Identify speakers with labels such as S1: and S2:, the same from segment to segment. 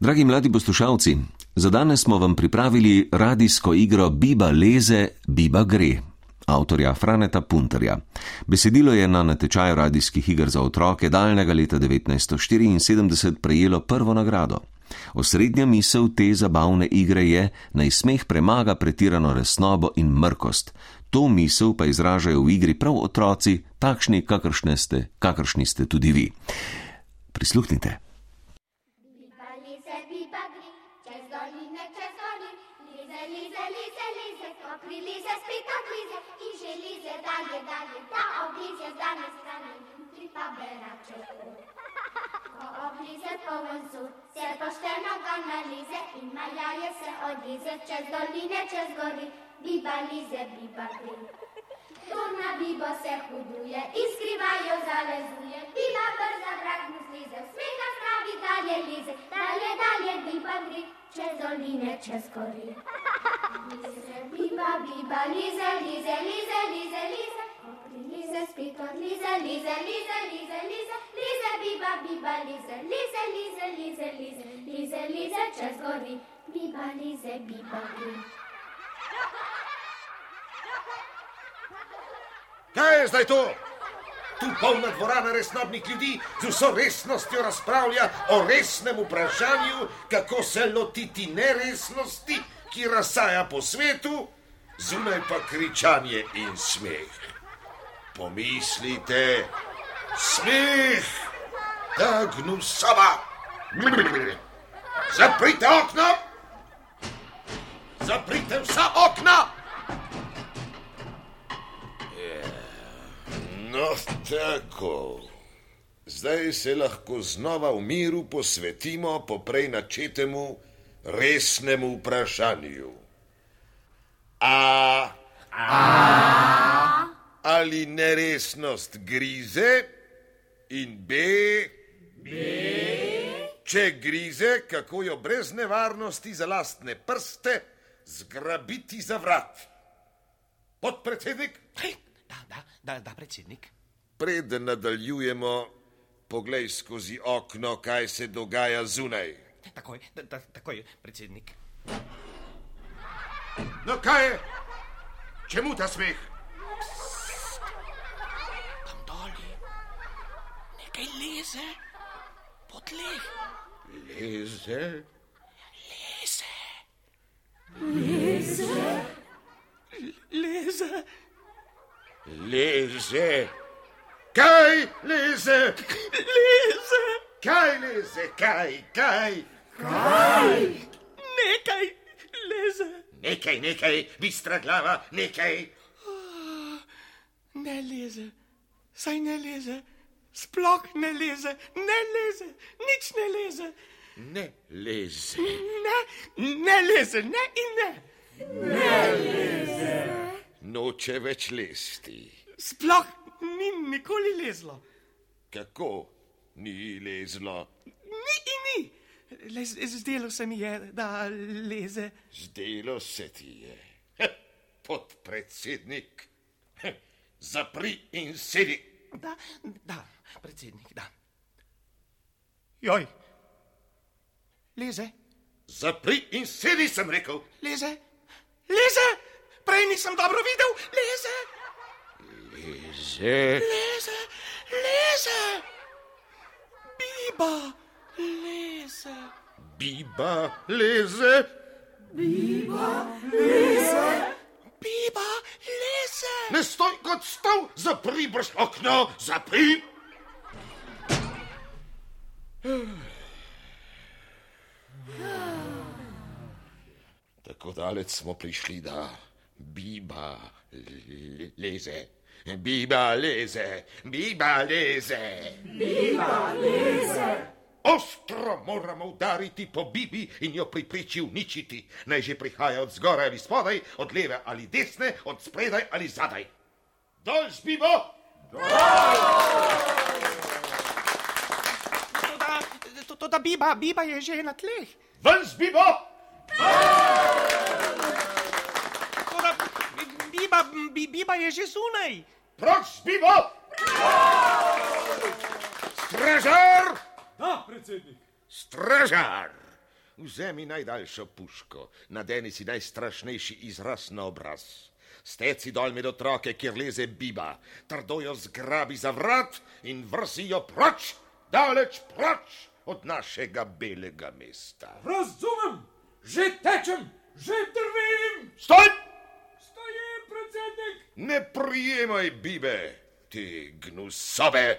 S1: Dragi mladi poslušalci, za danes smo vam pripravili radijsko igro Biba leze, Biba gre, avtorja Franeta Punterja. Besedilo je na natečaju radijskih iger za otroke daljnega leta 1974 prejelo prvo nagrado. Osrednja misel te zabavne igre je, naj smeh premaga pretirano resnobo in mrkost. To misel pa izražajo v igri prav otroci, takšni, kakršne ste, kakršni ste tudi vi. Prisluhnite.
S2: Pa bera čez pot. Ko oblize poln sud, se pošteno ga nalize in maljaje se odlize čez doline, čez gori, biba lize, biba gri. Turna bibo se huduje in skrivajo zalezuje, biba brza vrag mu slize, smeha spravi dalje lize, dalje, dalje biba gri, čez doline, čez gori. Lize, biba, biba, lize, lize, lize, lize, lize, lize, lize, lize, lize, biba, biba, lize, lize, lize, lize, lize, lize, lize, čez gori, biba, lize, biba, gri.
S3: Kaj je zdaj to? Tu polna dvorana resnobnih ljudi z vso resnostjo razpravlja o resnem vprašanju, kako se lotiti neresnosti, ki razsaja po svetu, zunaj pa kričanje in smeh. Pomislite, smeh, ta gnusava. Zaprite okno! Zaprite vsa okna! No, tako. Zdaj se lahko znova v miru posvetimo poprej načetemu resnemu vprašanju. A, A. ali neresnost grize in B, B. če grize, kako jo brez nevarnosti za lastne prste zgrabiti za vrat. Podpredsednik?
S4: Da, da, da, da, predsednik.
S3: Preden nadaljujemo, poglej skozi okno, kaj se dogaja zunaj.
S4: Takoj, da, da, takoj, predsednik.
S3: No, kaj je? Čemu ta smeh?
S4: Tam doli. Nekaj leze. Po tleh.
S3: Leze?
S4: Leze. Leze. Leze.
S3: Leze. Kaj leze?
S4: Leze.
S3: Kaj leze? Kaj, kaj?
S4: Nekaj leze.
S3: Nekaj, nekaj, bistra glava, nekaj.
S4: Ne leze. Saj ne leze. Sploh ne leze. Ne leze. Nič ne leze.
S3: Ne leze.
S4: Ne, ne leze. Ne in ne.
S3: Noče več lesti.
S4: Sploh ni nikoli lezlo.
S3: Kako ni lezlo?
S4: Ni in ni. Le, z- zdelo se mi je, da leze.
S3: Zdelo se ti je. Heh, Podpredsednik. Heh, Zapri in sedi.
S4: Da, da, predsednik, da. Joj. Leze,
S3: Zapri in sedi, sem rekel.
S4: leze, leze. Prej nisem dobro videl. Leze,
S3: Leze.
S4: leze, leze. Biba, leze.
S3: Biba leze.
S4: Biba, leze.
S3: Ne stoj kot stol, zapri brž okno, zapri. Tako daleč smo prišli, da biba le- leze. Biba leze, biba leze. Biba leze. Ostro moramo udariti po bibi in jo pri priči uničiti. Naj že prihaja od zgoraj ali spodaj, od leve ali desne, od spredaj ali zadaj. Dol z bibo!
S4: Toda, to, toda biba, biba je že na tleh.
S3: Ven z bibo!
S4: Toda, biba, bi, biba je že zunaj.
S3: Proč z bibo! Stražar!
S5: Da, predsednik.
S3: Stražar! Vzemi najdaljšo puško, nadeni si najstrašnejši izraz na obraz. Steci dol med otroke, kjer leze biba, trdo jo zgrabi za vrat in vrsi jo proč, daleč proč od našega belega mesta.
S5: Razumem, že tečem, že drvim.
S3: Stoj!
S5: Stojim, predsednik.
S3: Ne prijemaj bibe, ti gnusobe.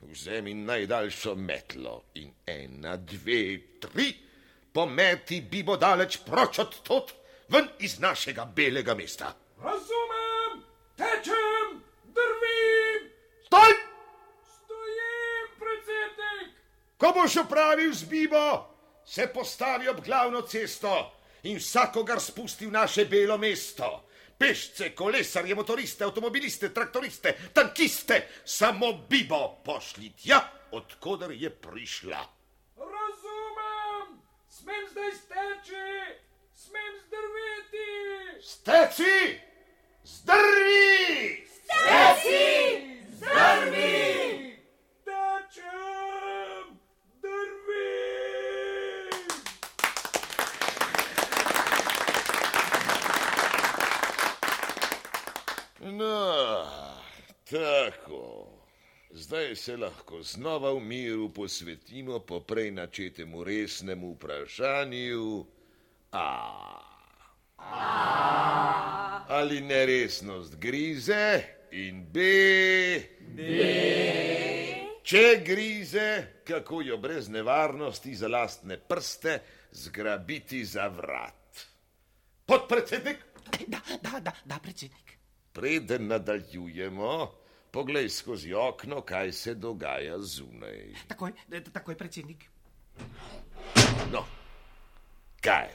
S3: Vzemi najdaljšo metlo in ena, dve, tri, pometi bibo daleč proč od tot, ven iz našega belega mesta.
S5: Razumem,
S3: Ko boš opravil z bibo, se postavi ob glavno cesto in vsakogar spusti v naše belo mesto. Pešce, kolesarje, motoriste, avtomobiliste, traktoriste, tankiste, samo bibo pošli tja, odkudar je prišla.
S5: Razumem, smem zdaj steči, smem zdrveti.
S3: Steci! Zdrvi!
S5: Tečem,
S3: No, tako. Zdaj se lahko znova v miru posvetimo poprej načetemu resnemu vprašanju. A. Ali neresnost grize in B. B. Če grize, kako jo brez nevarnosti za lastne prste zgrabiti za vrat. Podpredsednik,
S4: Da, da, da, da, predsednik.
S3: Preden nadaljujemo, poglej skozi okno, kaj se dogaja zunaj.
S4: Takoj, takoj, predsednik.
S3: No, kaj?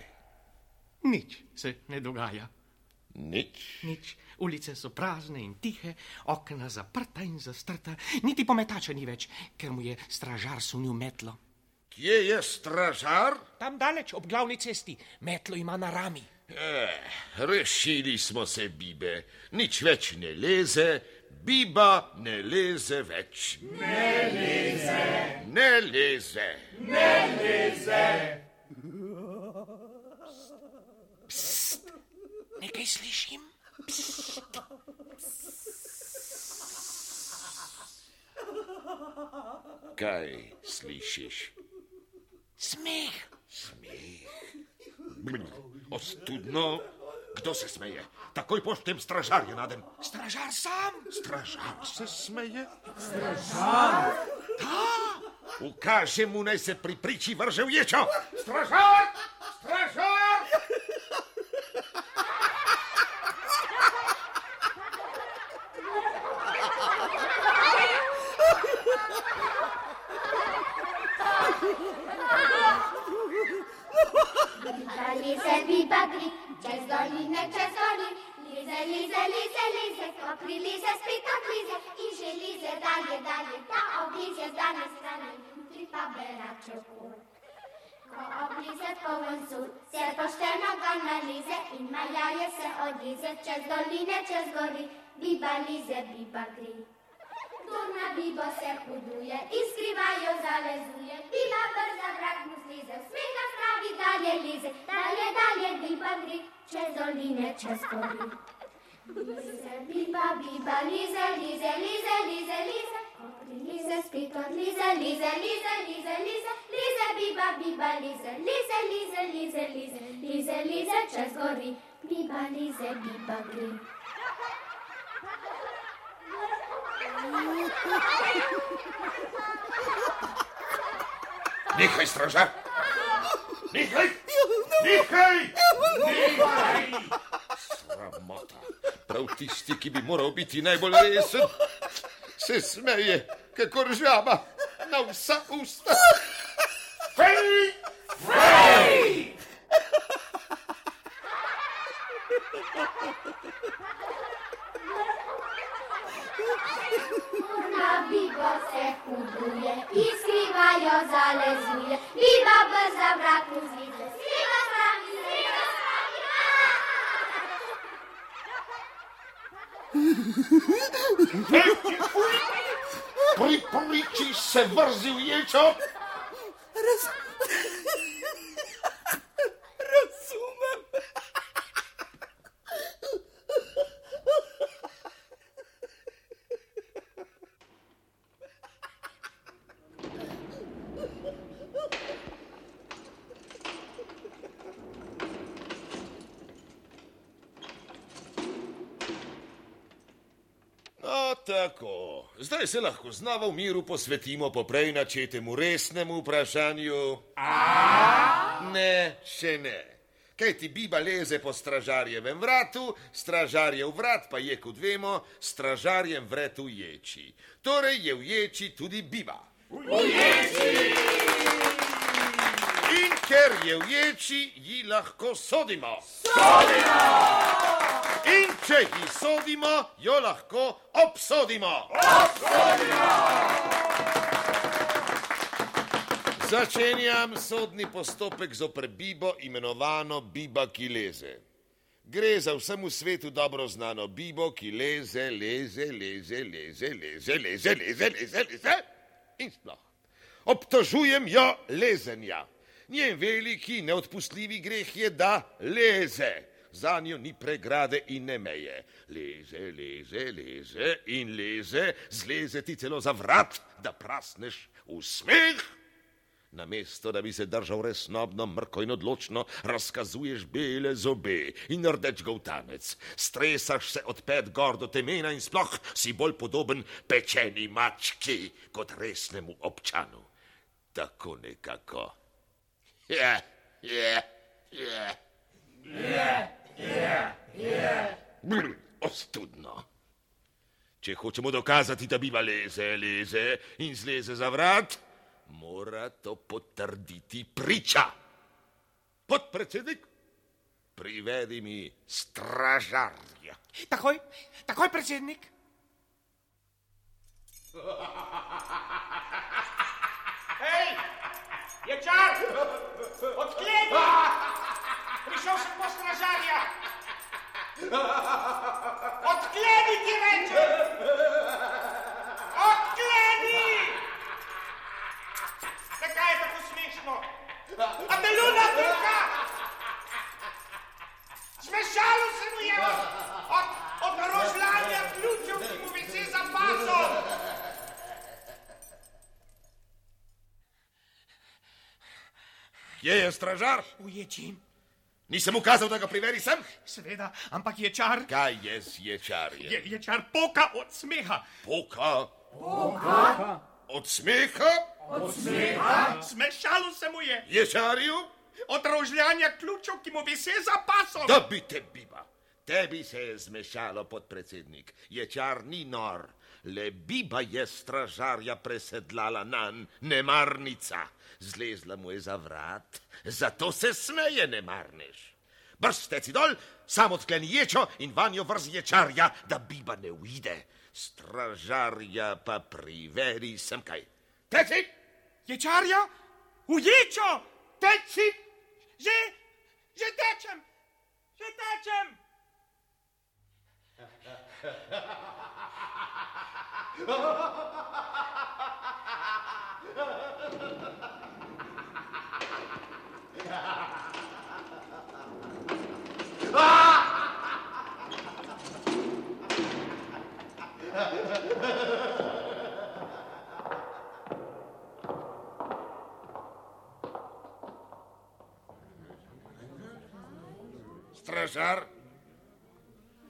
S4: Nič se ne dogaja.
S3: Nič.
S4: Nič. Ulice so prazne in tihe, okna zaprta in zastrta, niti pometača ni več, ker mu je stražar sunil metlo.
S3: Kje je stražar?
S4: Tam daleč, ob glavni cesti, metlo ima na rami.
S3: Eh, rešili smo se, Bibe. Nič več ne leze, Biba ne leze več. Ne leze. Ne leze.
S4: Nekaj slišim?
S3: Kaj slišiš?
S4: Smeh.
S3: Ostudno. Kdo se smeje? Takoj poštem stražarja nadem.
S4: Stražar sam.
S3: Stražar se smeje? Stražar? Da! Ukaže mu, naj se pri priči vrže v ječo. Stražar! Stražar!
S2: Lize, biba gri, čez doline, čez dolin. Lize, lize, lize, lize, ko prilize, spet odlize. In že lize dalje, dalje, ta oblize z dane strane. Jutri kur. Ko oblize poln sur, se pošteno ga nalize in maljaje se odlize. Čez doline, čez gori, biba lize, biba gri. Turna bibo se huduje in skrivajo zalezuje. Biba brza vrak mu slize, smeha spravi dalje lize. Dalje, dalje biba gri, čez doline, čez gori. Lize, biba, biba, lize, lize, lize, lize, lize. Kopri lize, spet od lize, lize, lize, lize, lize. Lize, biba, biba, lize, lize, lize, lize, lize. Lize, lize, čez gori. Biba, lize, biba gri.
S3: Nehaj, stražar! Nehaj! Nehaj! Nehaj! Sramota. Prav tisti, ki bi moral biti najbolj resen, se smeje, kakor žaba na vsa usta. Fej!
S2: Na bibo se huduje in skrivajo zalezuje. Biba brza vrat mu zlize, skriva spravi, skriva spravi.
S3: Pri priči se vrzi v ječo.
S6: Raz,
S3: tako. Zdaj se lahko znova v miru posvetimo poprej načetemu resnemu vprašanju. A? Ne, še ne. Kaj ti biba leze po stražarjevem vratu, stražarjev vrat pa je, kot vemo, stražarjem vrat v ječi. Torej je v ječi tudi biba. V ječi! Ker je v ječi, ji lahko sodimo. Sodimo! In če ji sodimo, jo lahko obsodimo. Začenjam sodni postopek zoper Bibo, imenovano Biba, ki leze. Gre za vsemu svetu dobro znano Bibo, ki leze, leze, leze, leze, leze, leze, leze, leze, leze in sploh. Obtožujem jo lezenja. Njen veliki, neodpustljivi greh je, da leze. Za njo ni pregrade in ne meje. Leze, leze, leze in leze, zleze ti celo za vrat, da prasneš v smeh. Namesto, da bi se držal resnobno, mrko in odločno, razkazuješ bele zobe in rdeč govtanec. Stresaš se od pet gor do temena in sploh si bolj podoben pečeni mački kot resnemu občanu. Tako nekako. Brr, ostudno. Če hočemo dokazati, da biva leze, leze in zleze za vrat, mora to potrditi priča. Podpredsednik, privedi mi stražarja.
S4: Takoj, takoj, predsednik. Je čar! Odkleni! Prišel sem po stražarja! Odkleni ti rečem! Odkleni! Zakaj je tako smešno? A te luna pika! Smešalo se mu je od, od rožljanja ključev, ki mu visi za pasom!
S3: Kje je stražar?
S4: Uječi,
S3: Nisem ukazal, da ga priveri sem?
S4: seveda, ampak je čar,
S3: Kaj je z ječarjem?
S4: je, je čar poka od smeha.
S3: Poka. Poka? Od smeha?
S4: Smešalo se mu je
S3: Ječarju?
S4: od rožljanja ključev, ki mu visi za pasom.
S3: Da bi te biba. Tebi se je zmešalo, podpredsednik. Ječar ni nor. Le biba je stražarja presedlala nan, nemarnica. Zlezla mu je za vrat, zato se smeje, nemarneš. Brž steci dol, sam odkleni ječo in vanjo vrzi ječarja, da biba ne uide. Stražarja pa priveri sem kaj. Teci,
S4: Je čarja? Uječo!
S3: teci!
S4: Že, že tečem, že tečem.
S3: Stražar,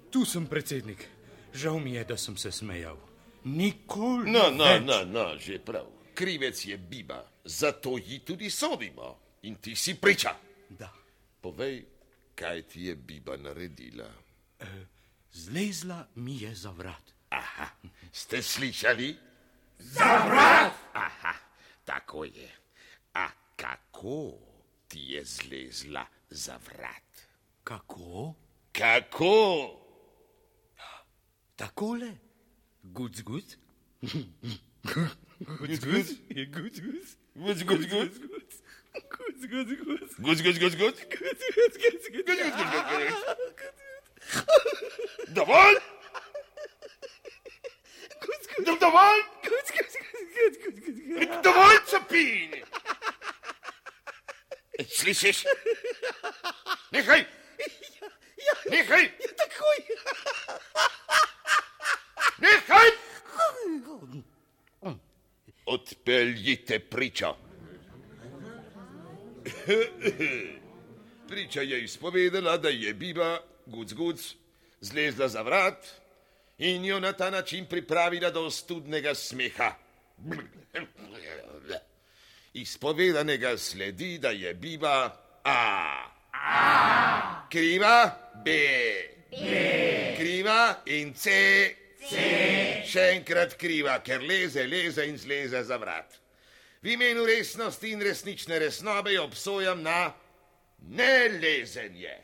S6: Tu sem predsednik. Žal mi je, da sem se smejal. Nikoli
S3: No, no,
S6: več.
S3: no, no, že prav. Krivec je Biba, zato ji tudi sodimo. In ti si priča.
S6: Da.
S3: Povej, kaj ti je Biba naredila.
S6: Zlezla mi je za vrat.
S3: Aha, ste slišali? Za vrat! Aha, tako je. A kako ti je zlezla za vrat?
S6: Kako?
S3: Kako?
S6: Takole? Гудь-гудь. Гудь-гудь.
S3: И гудь-гудь.
S6: Гудь-гудь-гудь. Гудь-гудь-гудь. Гудь-гудь-гудь. Гудь-гудь-гудь. Давай! Ну
S3: давай! Давай, Цапини! Слышишь? Михай!
S6: Михай! Я
S3: такой! Odpeljite pričo. Priča je izpovedala, da je Biba, guc, guc, zlezla za vrat in jo na ta način pripravila do studnega smeha. Iz povedanega sledi, da je biba A. A. Kriva B. B. Kriva in C. C. Še enkrat kriva, ker leze, leze in zleze za vrat. V imenu resnosti in resnične resnobe jo obsojam na nelezenje.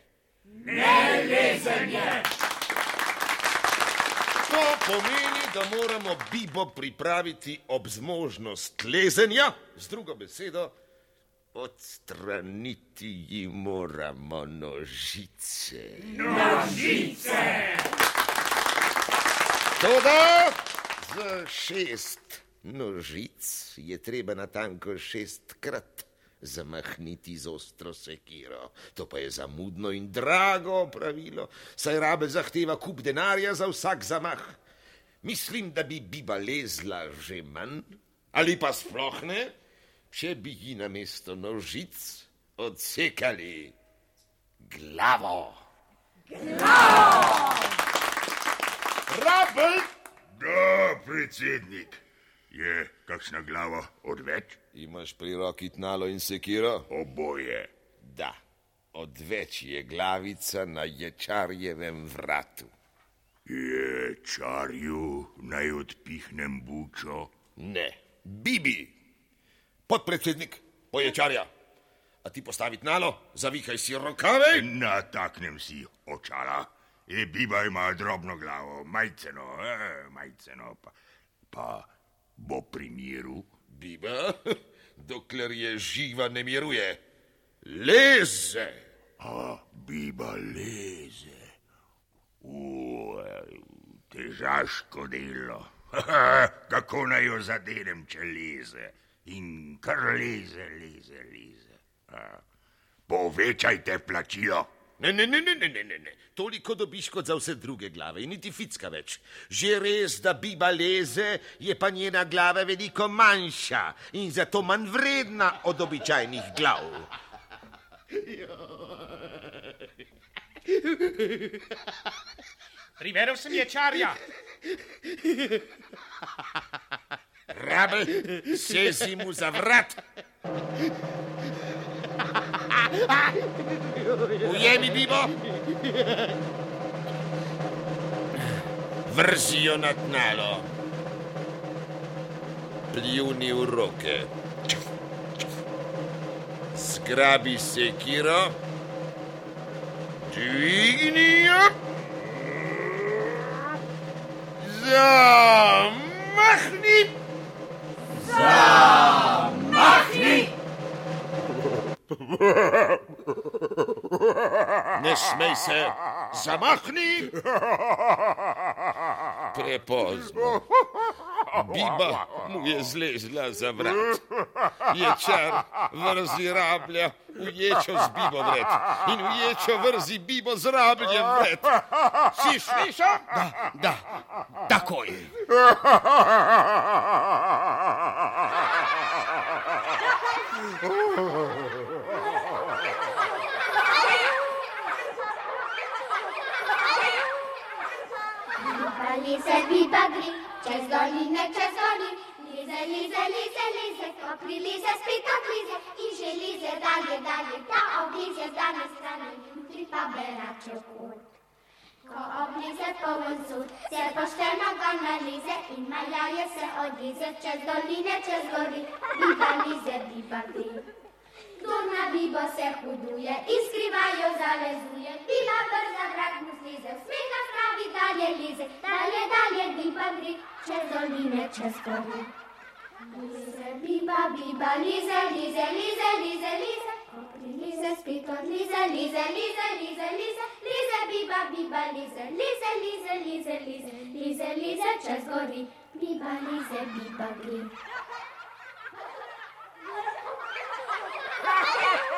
S3: To pomeni, da moramo Bibo pripraviti ob zmožnost lezenja, z drugo besedo, odstraniti ji moramo nožice. Nožice! Toda za šest nožic je treba natanko šestkrat zamahniti z ostro sekiro. To pa je zamudno in drago pravilo, saj rabe zahteva kup denarja za vsak zamah. Mislim, da bi biba lezla že manj, ali pa sploh ne, če bi ji na mesto nožic odsekali glavo. Rabel!
S7: Da, predsednik. Je kakšna glava odveč?
S3: Imaš pri roki tnalo in sekiro?
S7: Oboje.
S3: Da, odveč je glavica na ječarjevem vratu.
S7: Je čarju naj odpihnem bučo?
S3: Ne, Bibi, podpredsednik poječarja. A ti postavi tnalo, zavihaj si rokave.
S7: Nataknem si očala. E, biba ima drobno glavo, majceno, e, majceno, pa, pa bo pri miru.
S3: Biba, dokler je živa, ne miruje. Leze!
S7: A, biba leze. U, težaško delo. Kako naj jo zadenem, če leze? In kar leze, leze, leze. A, povečajte plačilo.
S3: Ne, ne, ne, ne, ne, ne, ne, ne. Toliko dobiš kot za vse druge glave in niti ficka več. Že res, da biba leze, je pa njena glava veliko manjša in zato manj vredna od običajnih glav.
S4: Privedel sem ječarja.
S3: Rabel, sezi mu za vrat. Ujemi, Bibo. Vrzi jo na tnalo. Pljuni v roke. Zgrabi sekiro. Dvigni jo. Ne smej se, zamahni. Prepozno. Biba mu je zlezla za vrat. Ječar vrzi rablja v ječo z bibo vred in v ječo vrzi bibo z rabljem vred. Si slišal?
S6: Da, da, takoj.
S2: Biba lize, biba gri, čez doline, čez dolin. Lize, lize, lize, lize, ko prilize, spet odlize. In že lize dalje, dalje, da oblize z dane strane, jutri pa berače pot. Ko oblize poln sud, se pošteno ga nalize in maljaje se odlize čez doline, čez gori. Biba lize, biba gri. Bibo se huduje in skrivajo zalezuje, biba brza vrak mu slize, smeha spravi dalje lize, dalje, dalje biba gri, čez doline, čez gori. Lize, biba, biba, lize, lize, lize, lize, lize, prilize, spet odlize, lize, lize, lize, lize, lize, biba, biba, lize, lize, lize, lize, lize, lize, lize, čez gori, biba, lize, biba, gri.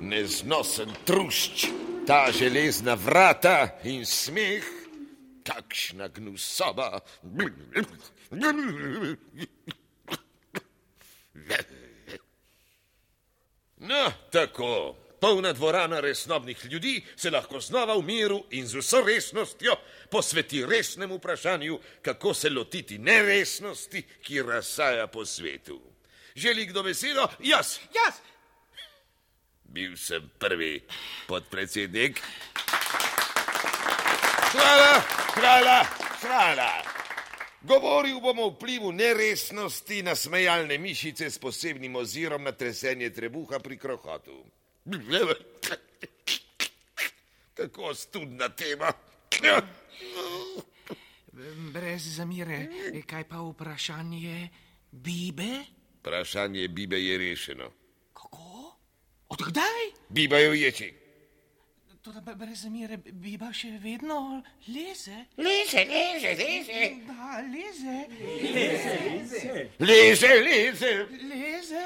S3: Neznosen trušč, ta železna vrata in smeh, kakšna gnusoba. No, tako. Polna dvorana resnobnih ljudi se lahko znova v miru in z vso resnostjo posveti resnemu vprašanju, kako se lotiti neresnosti, ki razsaja po svetu. Želi kdo besedo? Jaz.
S4: Jaz,
S3: Bil sem prvi podpredsednik. Hvala, hvala, hvala. Govoril bom o vplivu neresnosti na smejalne mišice s posebnim ozirom na tresenje trebuha pri krohotu. Kako studna tema.
S4: brez zamire, kaj pa vprašanje Bibe?
S3: Vprašanje Bibe je rešeno.
S4: Kako? Odkdaj?
S3: Biba je uječi.
S4: Toda be- brez zamire, Biba še vedno leze.
S3: Leze, leze, leze.
S4: Da, leze,
S3: Leze, leze.
S4: leze.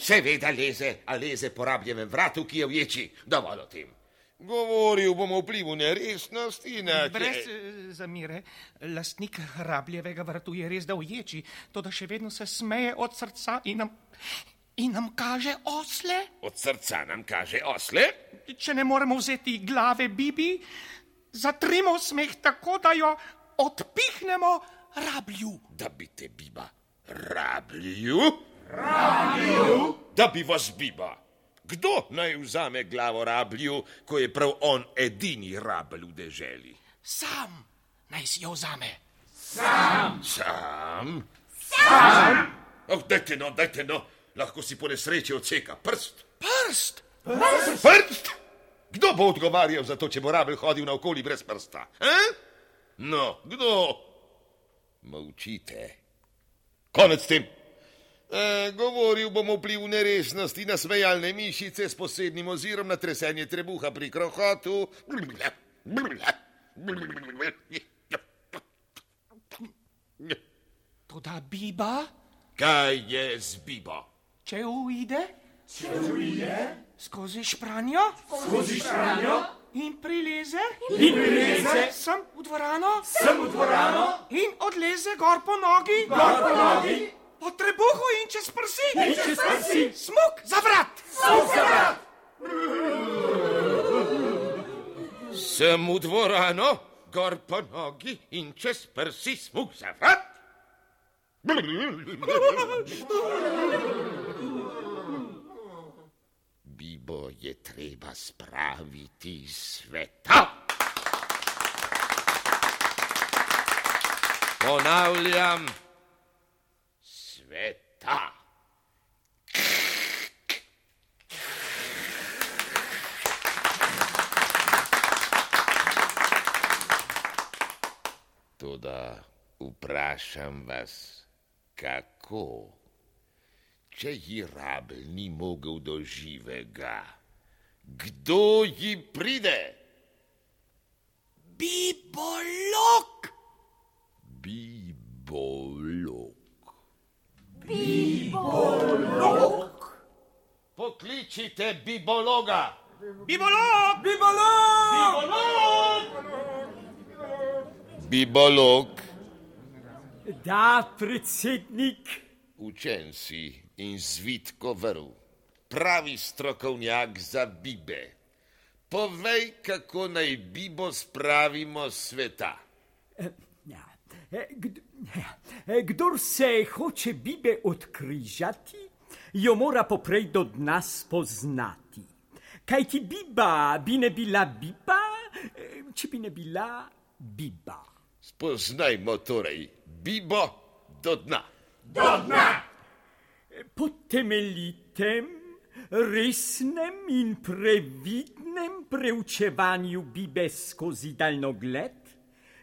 S3: Seveda leze, a leze po rabljevem vratu, ki je v ječi. Dovolj o tem. Govoril bom o vplivu neresnosti na...
S4: Brez eh, zamire, lastnik rabljevega vrtu je res da uječi, to da še vedno se smeje od srca in nam, in nam kaže osle.
S3: Od srca nam kaže osle.
S4: Če ne moremo vzeti glave Bibi, zatrimo smeh tako, da jo odpihnemo rablju.
S3: Da bi te biba rablju? Rablju? Da bi vas biba. Kdo naj vzame glavo rablju, ko je prav on edini rabelj v deželi?
S4: Sam naj si jo vzame.
S3: Sam? Sam? Oh, dajte no, dajte no. Lahko si po nesreči odseka prst.
S4: Prst!
S3: Prst? Kdo bo odgovarjal za to, če bo rabelj hodil naokoli brez prsta? Eh? No, kdo? Molčite. Konec s tem. E, govoril bom o vplivu neresnosti na smejalne mišice s posebnim ozirom na tresenje trebuha pri krohotu.
S4: Toda Biba,
S3: Kaj je z bibo?
S4: Če uide, če uide, skozi špranjo,
S5: Skozi špranjo.
S4: In prileze,
S5: in prileze.
S4: Sem v dvorano?
S5: Sem v dvorano,
S4: in odleze gor po nogi,
S5: gor po nogi.
S4: Po trebuhu in čez prsi.
S5: in čez prsi,
S4: Smuk za vrat.
S5: smuk za vrat.
S3: Sem v dvorano, gor po nogi in čez prsi. Smuk za vrat. Bibo je treba spraviti iz sveta. Ponavljam, sveta. Toda vprašam vas, kako? Če ji rabel ni mogel do živega, kdo ji pride?
S4: Bibolog.
S3: Bibolog. Pokličite bibologa.
S4: Bibolog.
S3: Bibolog,
S8: Da, predsednik.
S3: učenci in zvitko vrv, pravi strokovnjak za bibe. Povej, kako naj bibo spravimo sveta.
S8: Ja. E, kd- e, Kdor se hoče Bibe odkrižati, jo mora poprej do dna spoznati. Kaj ti Biba bi ne bila Biba, če bi ne bila Biba.
S3: Spoznajmo torej bibo do dna.
S8: Po temeljitem, resnem in previdnem preučevanju Bibe skozi daljnogled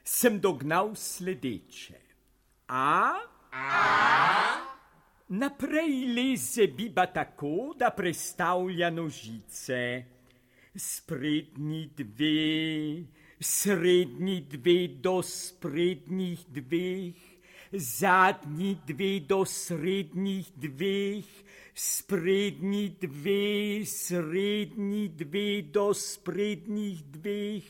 S8: sem dognal sledeče. A? Naprej leze Biba tako, da prestavlja nožice. Sprednji dve, srednji dve do sprednjih dveh, zadnji dve do srednjih dveh, sprednji dve, srednji dve do sprednjih dveh,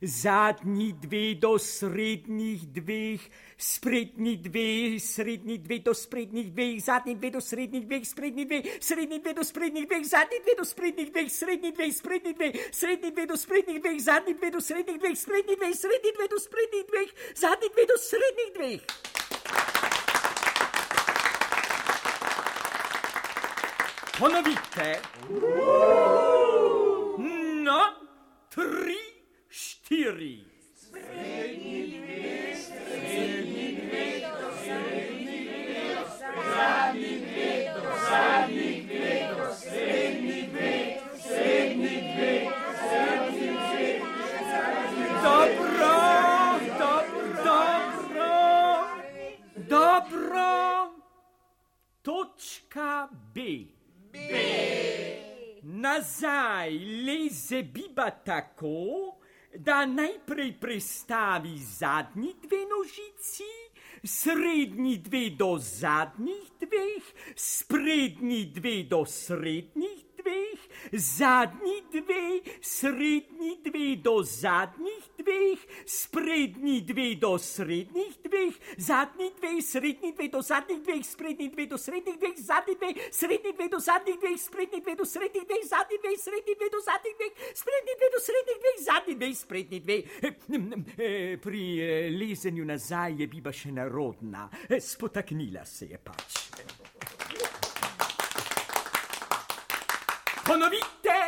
S8: zadnji dve do srednjih dveh, sprednji dve, srednji dve do sprednjih dveh, zadnji dve do srednjih dveh, sprednji dve, srednji dve do sprednjih dveh, zadnji dve do sprednjih dveh, srednji dve, sprednji dve, srednji dve do sprednjih dveh, zadnji dve do srednjih dveh, sprednji dve, srednji dve do sprednjih dveh, zadnji dve do srednjih dveh. ponovíte. Na no, tři, čtyři. Leze biba tako, da najprej prestavi zadnji dve nožici, srednji dve do zadnjih dveh, sprednji dve do srednjih dveh, zadnji dve, srednji dve do zadnjih dveh, sprednji dve do srednjih dveh, zadnji dve, srednji dve do zadnjih dveh, sprednji dve do srednjih dveh, zadnji dve, srednji dve do zadnjih dveh, sprednji dve do srednjih dveh, zadnji dve, srednji dve do zadnjih dveh, sprednji dve do srednjih dveh, zadnji dve, sprednji dve. Eh, Pri eh, lezenju nazaj je biba še narodna, Eh, spotaknila se je pač. Ponovite!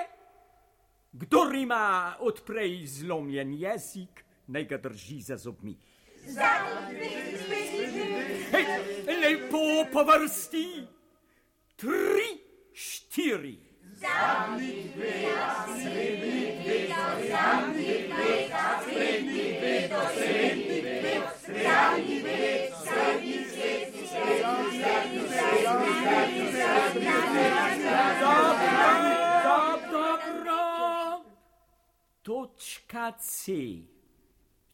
S8: Kdor ima odprej zlomljen jezik, naj ga drži za zobmi. Hej, lepo po vrsti, tri, štiri. Zadnji dve, srednji dve, zadnji dve, srednji dve, srednji dve, zadnji dve, zadnji dve, srednji dve, zadnji dve, zadnji dve, zadnji dve, zadnji dve, zadnji dve, Točka C.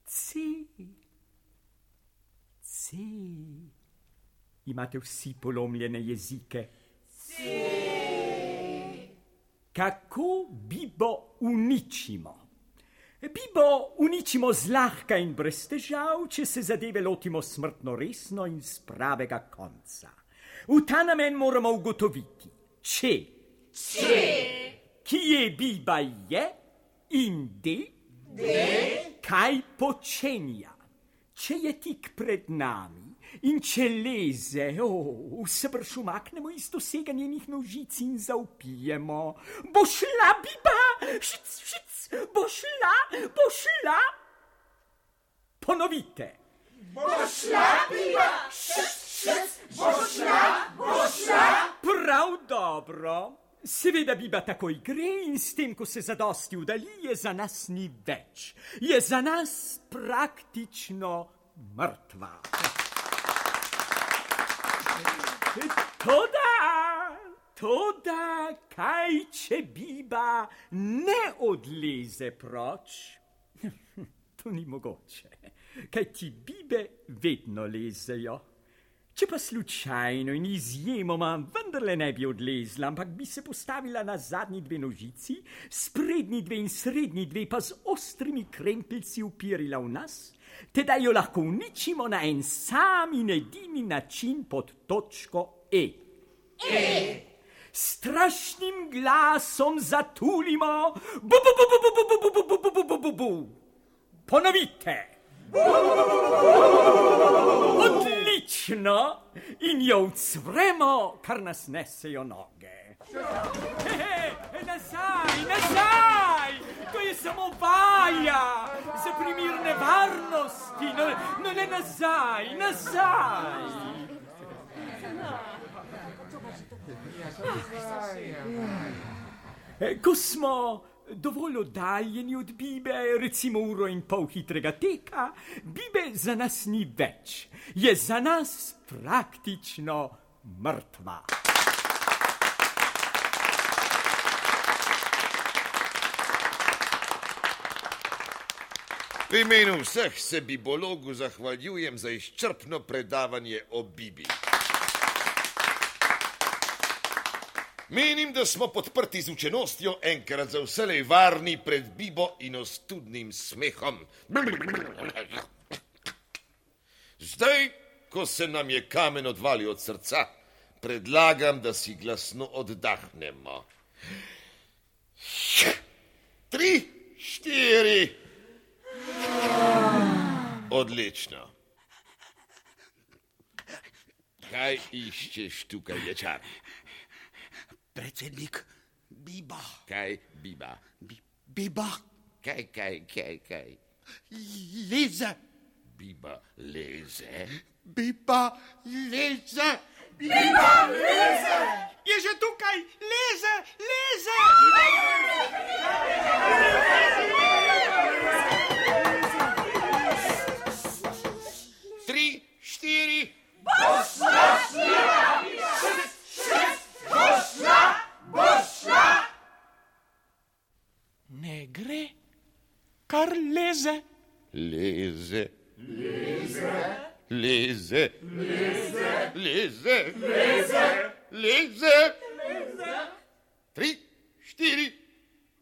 S8: C. C. Imate vsi polomljene jezike. C. Kako bibo uničimo? Bibo uničimo zlahka in brez težav, če se zadeve lotimo smrtno resno in z pravega konca. V ta namen moramo ugotoviti, če, če. kje biba je in de, de. kaj počenja. Če je tik pred nami in če leze, oh, se brž umaknemo iz dosega njenih nožic in zaupijemo. Bo šla biba, šic, šic, bo šla, bo šla. Ponovite. Prav dobro. Seveda biba takoj gre in s tem, ko se zadosti udalji, je za nas ni več. Je za nas praktično mrtva. Toda, toda, kaj če biba ne odleze proč? To ni mogoče, kaj ti bibe vedno lezejo. Če pa slučajno in izjemoma vendarle ne bi odlezla, ampak bi se postavila na zadnji dve nožici, sprednji dve in srednji dve pa z ostrimi krempelci upirila v nas, teda jo lahko uničimo na en sam in edini način pod točko E. E. Strašnim glasom zatulimo, bu, bu, bu, bu, bu, bu, bu, bu, bu, bu, bu, bu, bu, bu. Ponovite. Odlično in jo ucvremo, kar nas nesejo noge. He, he, nazaj, nazaj, to je samo vaja za primer nevarnosti, no, no ne nazaj, nazaj. Eh, Ko smo dovolj oddaljeni od Bibe, recimo uro in pol hitrega teka, Bibe za nas ni več, je za nas praktično mrtva.
S3: V imenu vseh se bibologu zahvaljujem za izčrpno predavanje o Bibi. Menim, da smo podprti z učenostjo enkrat za vselej varni pred Bibo in ostudnim smehom. Zdaj, ko se nam je kamen odvalil od srca, predlagam, da si glasno oddahnemo. Tri, štiri. Odlično. Kaj iščeš tukaj, ječar?
S9: Predsednik Biba.
S3: Kaj biba?
S9: Bi, biba
S3: Kaj, kaj, kaj, kaj?
S9: leze.
S3: Biba leze.
S9: Biba leze.
S4: Je že tukaj, leze, leze!
S3: Tri, štiri.
S4: Ne gre, kar leze.
S3: Leze. Leze. Leze. Leze. Leze. Tri, štiri.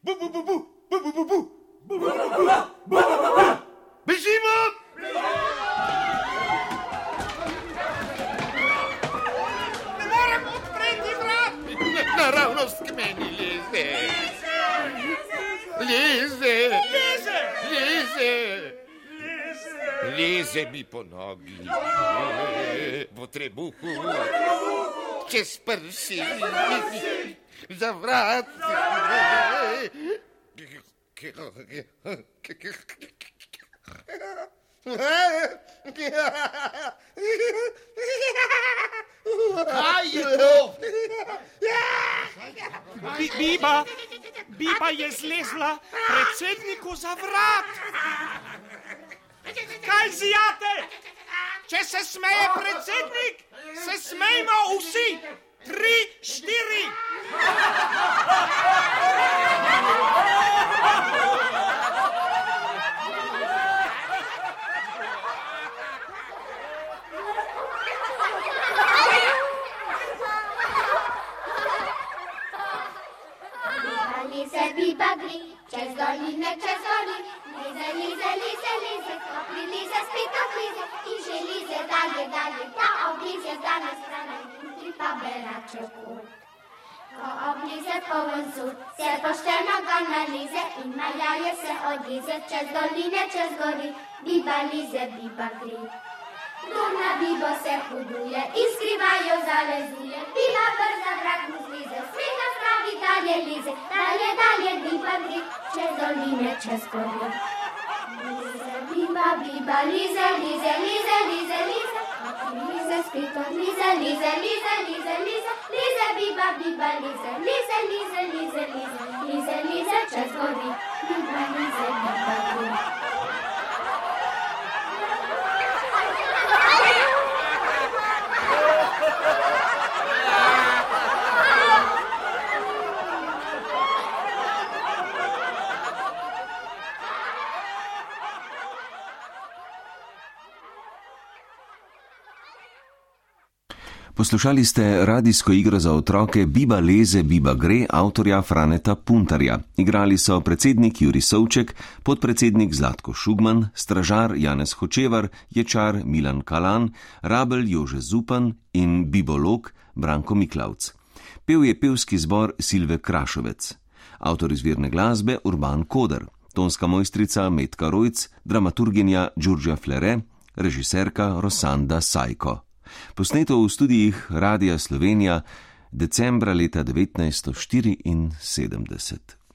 S3: Bu, bu, bu, bu. Bu, bu, bu, bu. Bežimo!
S4: Ne morem odpreti vrat!
S3: Naravnost k meni leze. Leze.
S4: Leze!
S3: Leze. Leze mi po nogi, po trebuhu, čez prsi, za vrat.
S9: Kaj je to?
S4: Bi, biba, biba je zlezla predsedniku za vrat. Kaj zijate? Če se smeje predsednik, se smejmo vsi. Tri, štiri.
S2: Lize, biba gri, čez doline, čez gori, lize, lize, lize, lize, kopri lize, spet oklize, in že lize dalje, dalje, ta oblize z dane strane, jutri pa berače pot. Ko oblize poln sur, se pošteno ga nalize in maljaje se odlize, čez doline, čez gori, biba lize, biba gri. Duna bibo se huduje in skrivajo zalezuje, biba brza vrak mu zlize, smega spravi dalje lize, dalje, dalje biba gri, čez doline, čez gori. Lize, biba, biba, lize, lize, lize, lize, lize, lize, spet od lize, lize, lize, lize, lize, lize, biba, biba, lize, lize, lize, lize, lize, lize, lize, čez gori, biba, lize, biba, gri.
S1: Poslušali ste radijsko igro za otroke Biba leze, Biba gre avtorja Franeta Puntarja. Igrali so predsednik Juri Sovček, podpredsednik Zlatko Šugman, stražar Janez Hočevar, ječar Milan Kalan, rabel Jože Zupan in bibolog Branko Miklavc. Pev je pevski zbor Silve Krašovec. Avtor izvirne glasbe Urban Koder, tonska mojstrica Metka Rojc, dramaturginja Đurđa Flere, režiserka Rosanda Sajko. Posneto v studijih Radia Slovenija decembra leta 1974.